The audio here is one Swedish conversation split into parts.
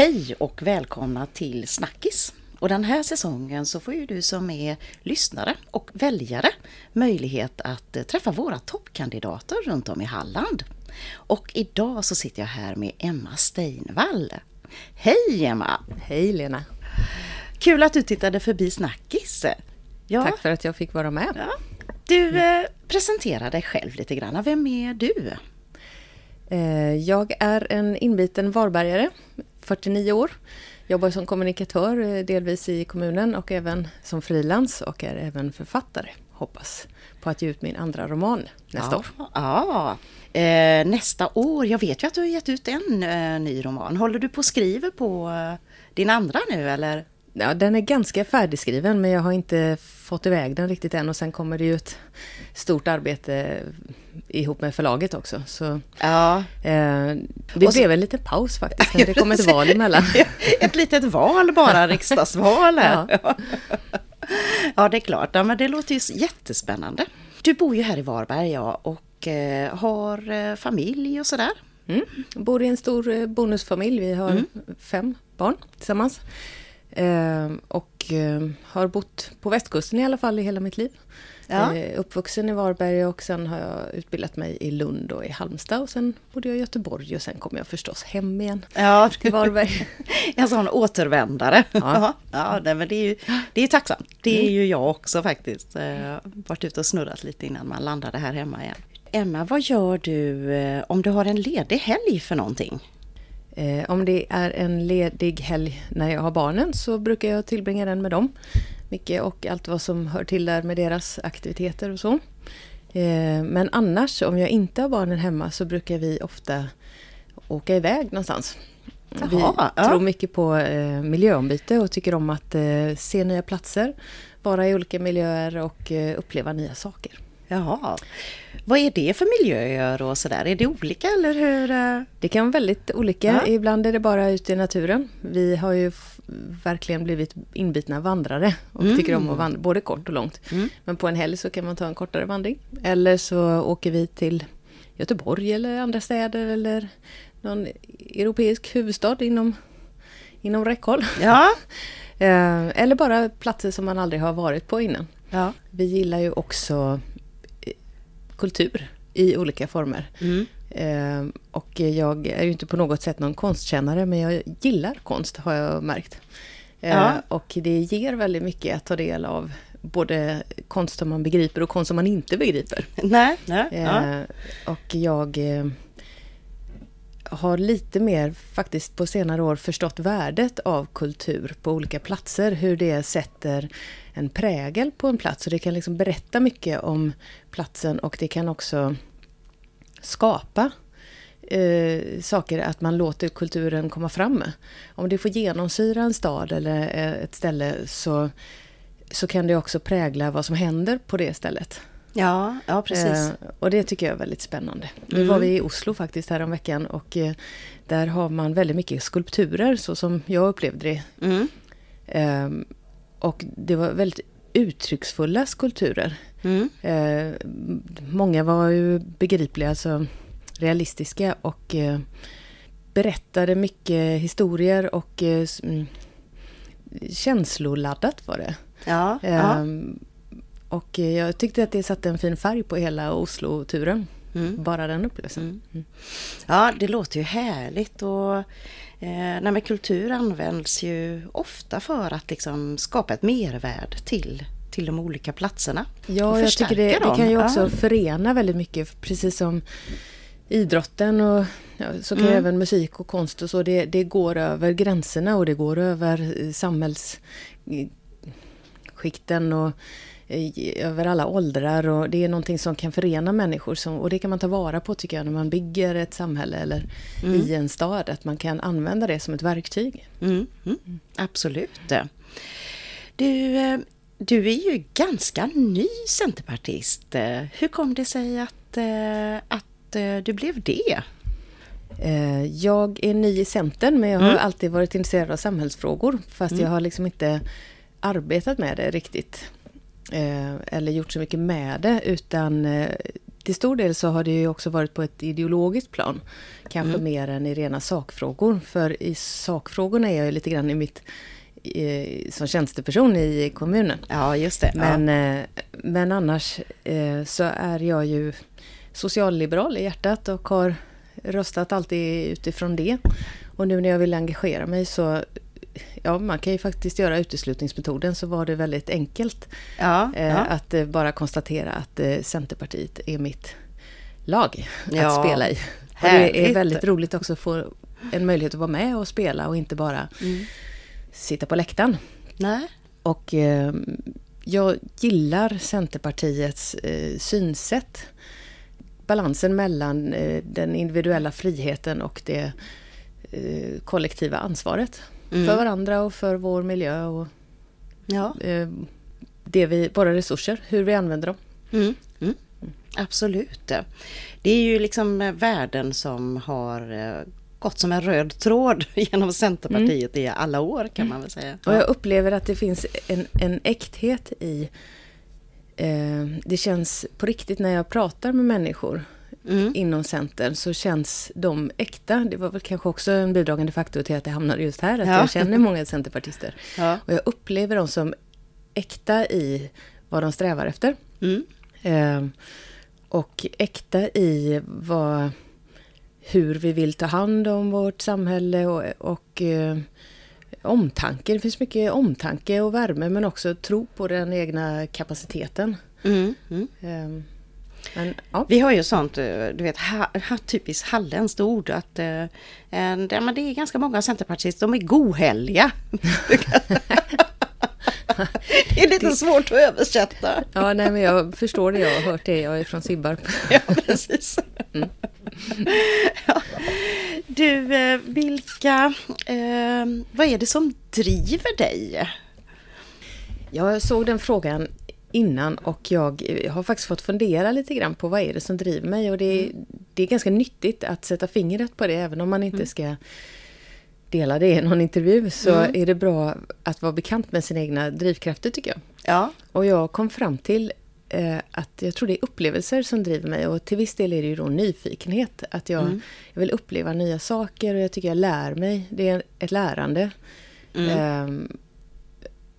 Hej och välkomna till Snackis! Och den här säsongen så får ju du som är lyssnare och väljare möjlighet att eh, träffa våra toppkandidater runt om i Halland. Och idag så sitter jag här med Emma Steinvall. Hej Emma! Hej Lena! Kul att du tittade förbi Snackis! Ja. Tack för att jag fick vara med. Ja. Du, eh, presentera dig själv lite grann. Vem är du? Eh, jag är en inbiten Varbergare, 49 år. Jobbar som kommunikatör eh, delvis i kommunen och även som frilans och är även författare. Hoppas på att ge ut min andra roman nästa ja. år. Ja, eh, nästa år. Jag vet ju att du har gett ut en eh, ny roman. Håller du på och skriver på eh, din andra nu eller? Ja, den är ganska färdigskriven men jag har inte fått iväg den riktigt än och sen kommer det ju ett stort arbete ihop med förlaget också. Så, ja. eh, det så, blev en liten paus faktiskt, det kom ett val emellan. ett litet val bara, riksdagsval här. Ja. ja, det är klart. Ja, men det låter ju jättespännande. Du bor ju här i Varberg ja, och eh, har eh, familj och sådär. Mm. Bor i en stor eh, bonusfamilj. Vi har mm. fem barn tillsammans. Eh, och eh, har bott på västkusten i alla fall i hela mitt liv. Ja. Eh, uppvuxen i Varberg och sen har jag utbildat mig i Lund och i Halmstad och sen bodde jag i Göteborg och sen kom jag förstås hem igen ja. till Varberg. en sån återvändare. Ja, ja nej, men det är ju det är tacksamt. Det är mm. ju jag också faktiskt. Eh, varit ute och snurrat lite innan man landade här hemma igen. Emma, vad gör du eh, om du har en ledig helg för någonting? Eh, om det är en ledig helg när jag har barnen så brukar jag tillbringa den med dem. Mycket och allt vad som hör till där med deras aktiviteter och så. Eh, men annars, om jag inte har barnen hemma så brukar vi ofta åka iväg någonstans. Jaha, vi ja. tror mycket på eh, miljöombyte och tycker om att eh, se nya platser, vara i olika miljöer och eh, uppleva nya saker. Jaha. Vad är det för miljöer och sådär? Är det olika eller hur? Eh? Det kan vara väldigt olika. Ja. Ibland är det bara ute i naturen. Vi har ju verkligen blivit inbitna vandrare och mm. tycker om att vandra både kort och långt. Mm. Men på en helg så kan man ta en kortare vandring. Eller så åker vi till Göteborg eller andra städer eller någon europeisk huvudstad inom, inom räckhåll. Ja. Eh, eller bara platser som man aldrig har varit på innan. Ja. Vi gillar ju också kultur i olika former. Mm. Eh, och jag är ju inte på något sätt någon konstkännare men jag gillar konst har jag märkt. Eh, ja. Och det ger väldigt mycket att ta del av både konst som man begriper och konst som man inte begriper. Nej, nej, eh, ja. Och jag eh, har lite mer faktiskt på senare år förstått värdet av kultur på olika platser. Hur det sätter en prägel på en plats. Och det kan liksom berätta mycket om platsen och det kan också skapa eh, saker att man låter kulturen komma fram. Om det får genomsyra en stad eller eh, ett ställe så, så kan det också prägla vad som händer på det stället. Ja, ja precis. Eh, och det tycker jag är väldigt spännande. Nu mm. var vi i Oslo faktiskt här om veckan och eh, där har man väldigt mycket skulpturer så som jag upplevde det. Mm. Eh, och det var väldigt uttrycksfulla skulpturer. Mm. Eh, många var ju begripliga, alltså realistiska och eh, berättade mycket historier och mm, känsloladdat var det. Ja, ja. Och jag tyckte att det satte en fin färg på hela Oslo-turen. Mm. Bara den upplevelsen. Mm. mm. Ja, det låter ju härligt och eh, nej, kultur används ju ofta för att liksom skapa ett mervärde till till de olika platserna. Ja, jag tycker det, det kan ju också ja. förena väldigt mycket, precis som idrotten och ja, så kan mm. även musik och konst och så, det, det går över gränserna och det går över samhällsskikten och över alla åldrar och det är någonting som kan förena människor som, och det kan man ta vara på tycker jag när man bygger ett samhälle eller mm. i en stad, att man kan använda det som ett verktyg. Mm. Mm. Absolut. Du, eh, du är ju ganska ny centerpartist. Hur kom det sig att, eh, att eh, du blev det? Jag är ny i Centern men jag har mm. alltid varit intresserad av samhällsfrågor fast mm. jag har liksom inte arbetat med det riktigt. Eller gjort så mycket med det utan till stor del så har det ju också varit på ett ideologiskt plan. Kanske Mm. mer än i rena sakfrågor. För i sakfrågorna är jag ju lite grann i mitt eh, som tjänsteperson i kommunen. Ja, just det. Men, eh, men annars eh, så är jag ju socialliberal i hjärtat och har röstat alltid utifrån det. Och nu när jag vill engagera mig så Ja, man kan ju faktiskt göra uteslutningsmetoden så var det väldigt enkelt ja, eh, ja. att eh, bara konstatera att eh, Centerpartiet är mitt lag Ja, att spela i. Det är väldigt roligt också att få en möjlighet att vara med och spela och inte bara Mm. sitta på läktaren. Nej. Och eh, jag gillar Centerpartiets synsätt. Balansen mellan den individuella friheten och det kollektiva ansvaret. Mm. För varandra och för vår miljö och Ja. eh, det vi, våra resurser, hur vi använder dem. Mm. Mm. Absolut. Det är ju liksom eh, värden som har eh, gått som en röd tråd genom Centerpartiet i alla år kan man väl säga. Och jag upplever att det finns en, en äkthet i... Eh, det känns på riktigt när jag pratar med människor Mm. inom Centern så känns de äkta. Det var väl kanske också en bidragande faktor till att jag hamnade just här, att Ja. jag känner många centerpartister. Ja. Och jag upplever dem som äkta i vad de strävar efter. Mm. Eh, och äkta i vad, hur vi vill ta hand om vårt samhälle och, och eh, omtanke. Det finns mycket omtanke och värme men också tro på den egna kapaciteten. Mm. Mm. Eh, men, ja. Vi har ju sånt, eh, du vet, ha, ha, typiskt halländskt ord att eh, en- det, men det är ganska många centerpartister, de är gohelliga. det är lite svårt att översätta. ja, nej men jag förstår det. Jag har hört det. Jag är från Sibbarp. Ja, precis. Ja. Du, eh, vilka, eh, vad är det som driver dig? Jag såg den frågan innan och jag eh, har faktiskt fått fundera lite grann på vad är det som driver mig och det, är- det är ganska nyttigt att sätta fingret på det även om man inte ska dela det i någon intervju så är det bra att vara bekant med sina egna drivkrafter tycker jag. Ja, Och jag kom fram till eh, att jag tror det är upplevelser som driver mig och till viss del är det ju då nyfikenhet. Att jag, jag vill uppleva nya saker och jag tycker jag lär mig. Det är ett lärande. Ehm,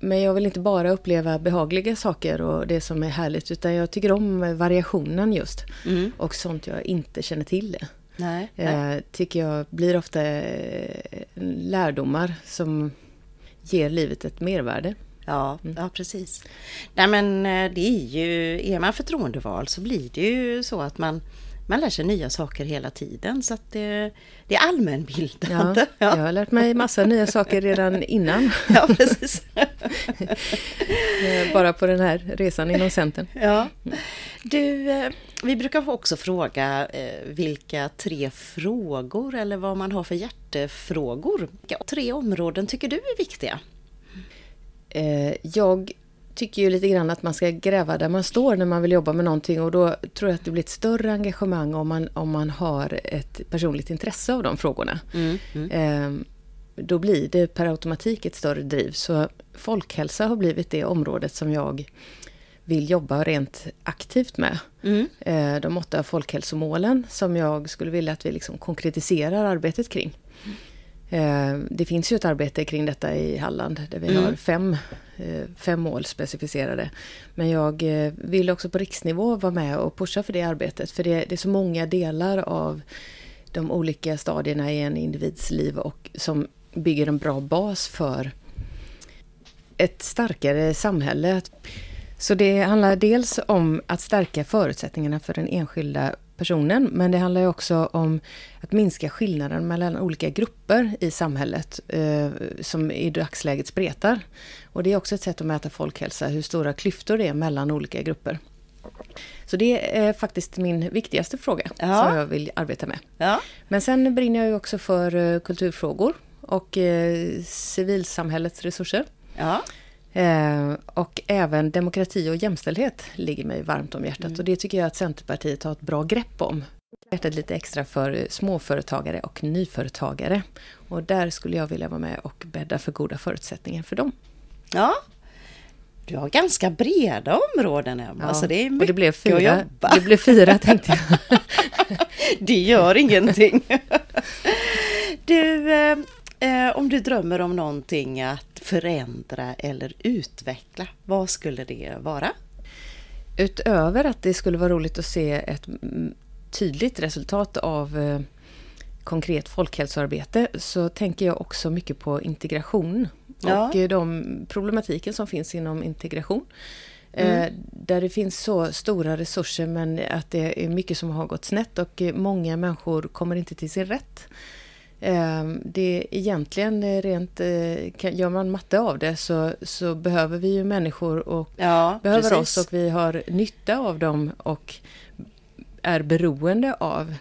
men jag vill inte bara uppleva behagliga saker och det som är härligt utan jag tycker om variationen just. Mm. Och sånt jag inte känner till. nej. nej. Eh, tycker jag blir ofta eh, lärdomar som ger livet ett mervärde. Ja, ja, precis. Nej men eh, det är ju, är man förtroendevald så blir det ju så att man, man lär sig nya saker hela tiden så att det, det är Ja, allmänbildande. jag har lärt mig massa nya saker redan innan. ja precis. Eh, Bara på den här resan inom Centern. Ja. Du, eh, vi brukar också fråga eh, vilka tre frågor eller vad man har för hjärtefrågor. Vilka tre områden tycker du är viktiga? Jag tycker ju lite grann att man ska gräva där man står när man vill jobba med någonting och då tror jag att det blir ett större engagemang om man, om man har ett personligt intresse av de frågorna. Eh, Då blir det per automatik ett större driv. Så folkhälsa har blivit det området som jag vill jobba rent aktivt med. Mm. Eh, De åtta folkhälsomålen som jag skulle vilja att vi liksom konkretiserar arbetet kring. Eh, Det finns ju ett arbete kring detta i Halland där vi Mm. har fem, eh, fem mål specificerade. Men jag vill också på riksnivå vara med och pusha för det arbetet. För det, det är så många delar av de olika stadierna i en individs liv och som bygger en bra bas för ett starkare samhälle. Så det handlar dels om att stärka förutsättningarna för den enskilda personen, men det handlar också om att minska skillnaden mellan olika grupper i samhället eh, som i dagsläget spretar. Och det är också ett sätt att mäta folkhälsa, hur stora klyftor det är mellan olika grupper. Så det är faktiskt min viktigaste fråga Ja. som jag vill arbeta med. Ja. Men sen brinner jag ju också för eh, kulturfrågor och eh, civilsamhällets resurser. Ja. Eh, och även demokrati och jämställdhet ligger mig varmt om hjärtat. Och det tycker jag att Centerpartiet har ett bra grepp om. Hjärtat lite extra för eh, småföretagare och nyföretagare. Och där skulle jag vilja vara med och bädda för goda förutsättningar för dem. Ja. Du har ganska breda områden Emma, ja, så det är mycket och det blev fyra, att jobba. Det blev fyra tänkte jag. det gör ingenting. du, eh, eh, om du drömmer om någonting att förändra eller utveckla, vad skulle det vara? Utöver att det skulle vara roligt att se ett tydligt resultat av eh, konkret folkhälsoarbete så tänker jag också mycket på integration ja. och de problematiken som finns inom integration. Mm. Där det finns så stora resurser men att det är mycket som har gått snett och många människor kommer inte till sin rätt. Det är egentligen rent, gör man matte av det så, så behöver vi ju människor och ja, behöver precis. oss och vi har nytta av dem och är beroende av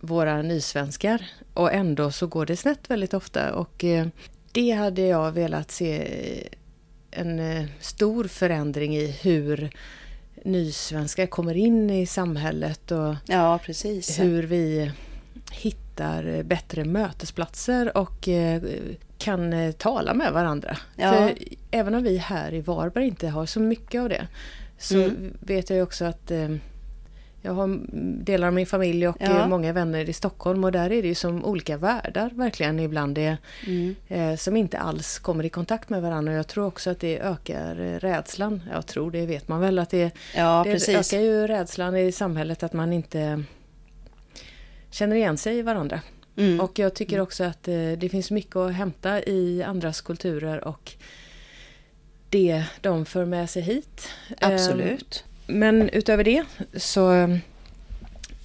våra nysvenskar. Och ändå så går det snett väldigt ofta och eh, det hade jag velat se en eh, stor förändring i hur nysvenskar kommer in i samhället och ja, hur vi hittar bättre mötesplatser och eh, kan tala med varandra. Ja. För även om vi här i Varberg inte har så mycket av det så mm. vet jag också att jag har delar av min familj och ja. många vänner i Stockholm och där är det ju som olika världar verkligen ibland det, mm. eh, som inte alls kommer i kontakt med varandra. Och jag tror också att det ökar eh, rädslan. Jag tror det vet man väl att det, ja, det ökar ju rädslan i samhället att man inte känner igen sig i varandra. Mm. Och jag tycker också att eh, det finns mycket att hämta i andras kulturer och det de för med sig hit. Absolut. Eh, men utöver det så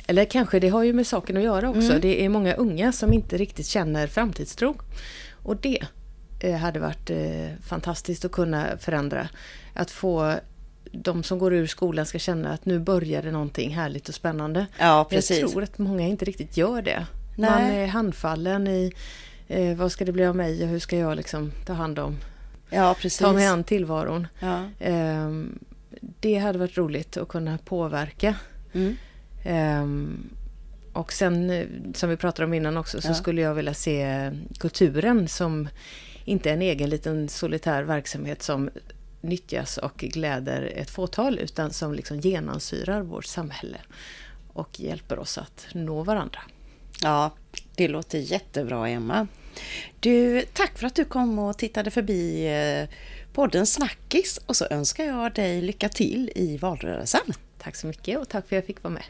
eller kanske det har ju med saken att göra också. Mm. Det är många unga som inte riktigt känner framtidstro. Och det eh, hade varit fantastiskt att kunna förändra. Att få de som går ur skolan ska känna att nu börjar det någonting härligt och spännande. Ja, precis. Jag tror att många inte riktigt gör det. Nej. Man är handfallen i eh, vad ska det bli av mig och hur ska jag liksom ta hand om, ja, precis. ta mig an tillvaron. Ja. Eh, det hade varit roligt att kunna påverka. Mm. Um, och sen, eh, som vi pratade om innan också, så ja. skulle jag vilja se kulturen som inte en egen liten solitär verksamhet som nyttjas och gläder ett fåtal, utan som liksom genomsyrar vårt samhälle och hjälper oss att nå varandra. Ja, det låter jättebra Emma. Du, tack för att du kom och tittade förbi eh, podden Snackis och så önskar jag dig lycka till i valrörelsen. Tack så mycket och tack för att jag fick vara med.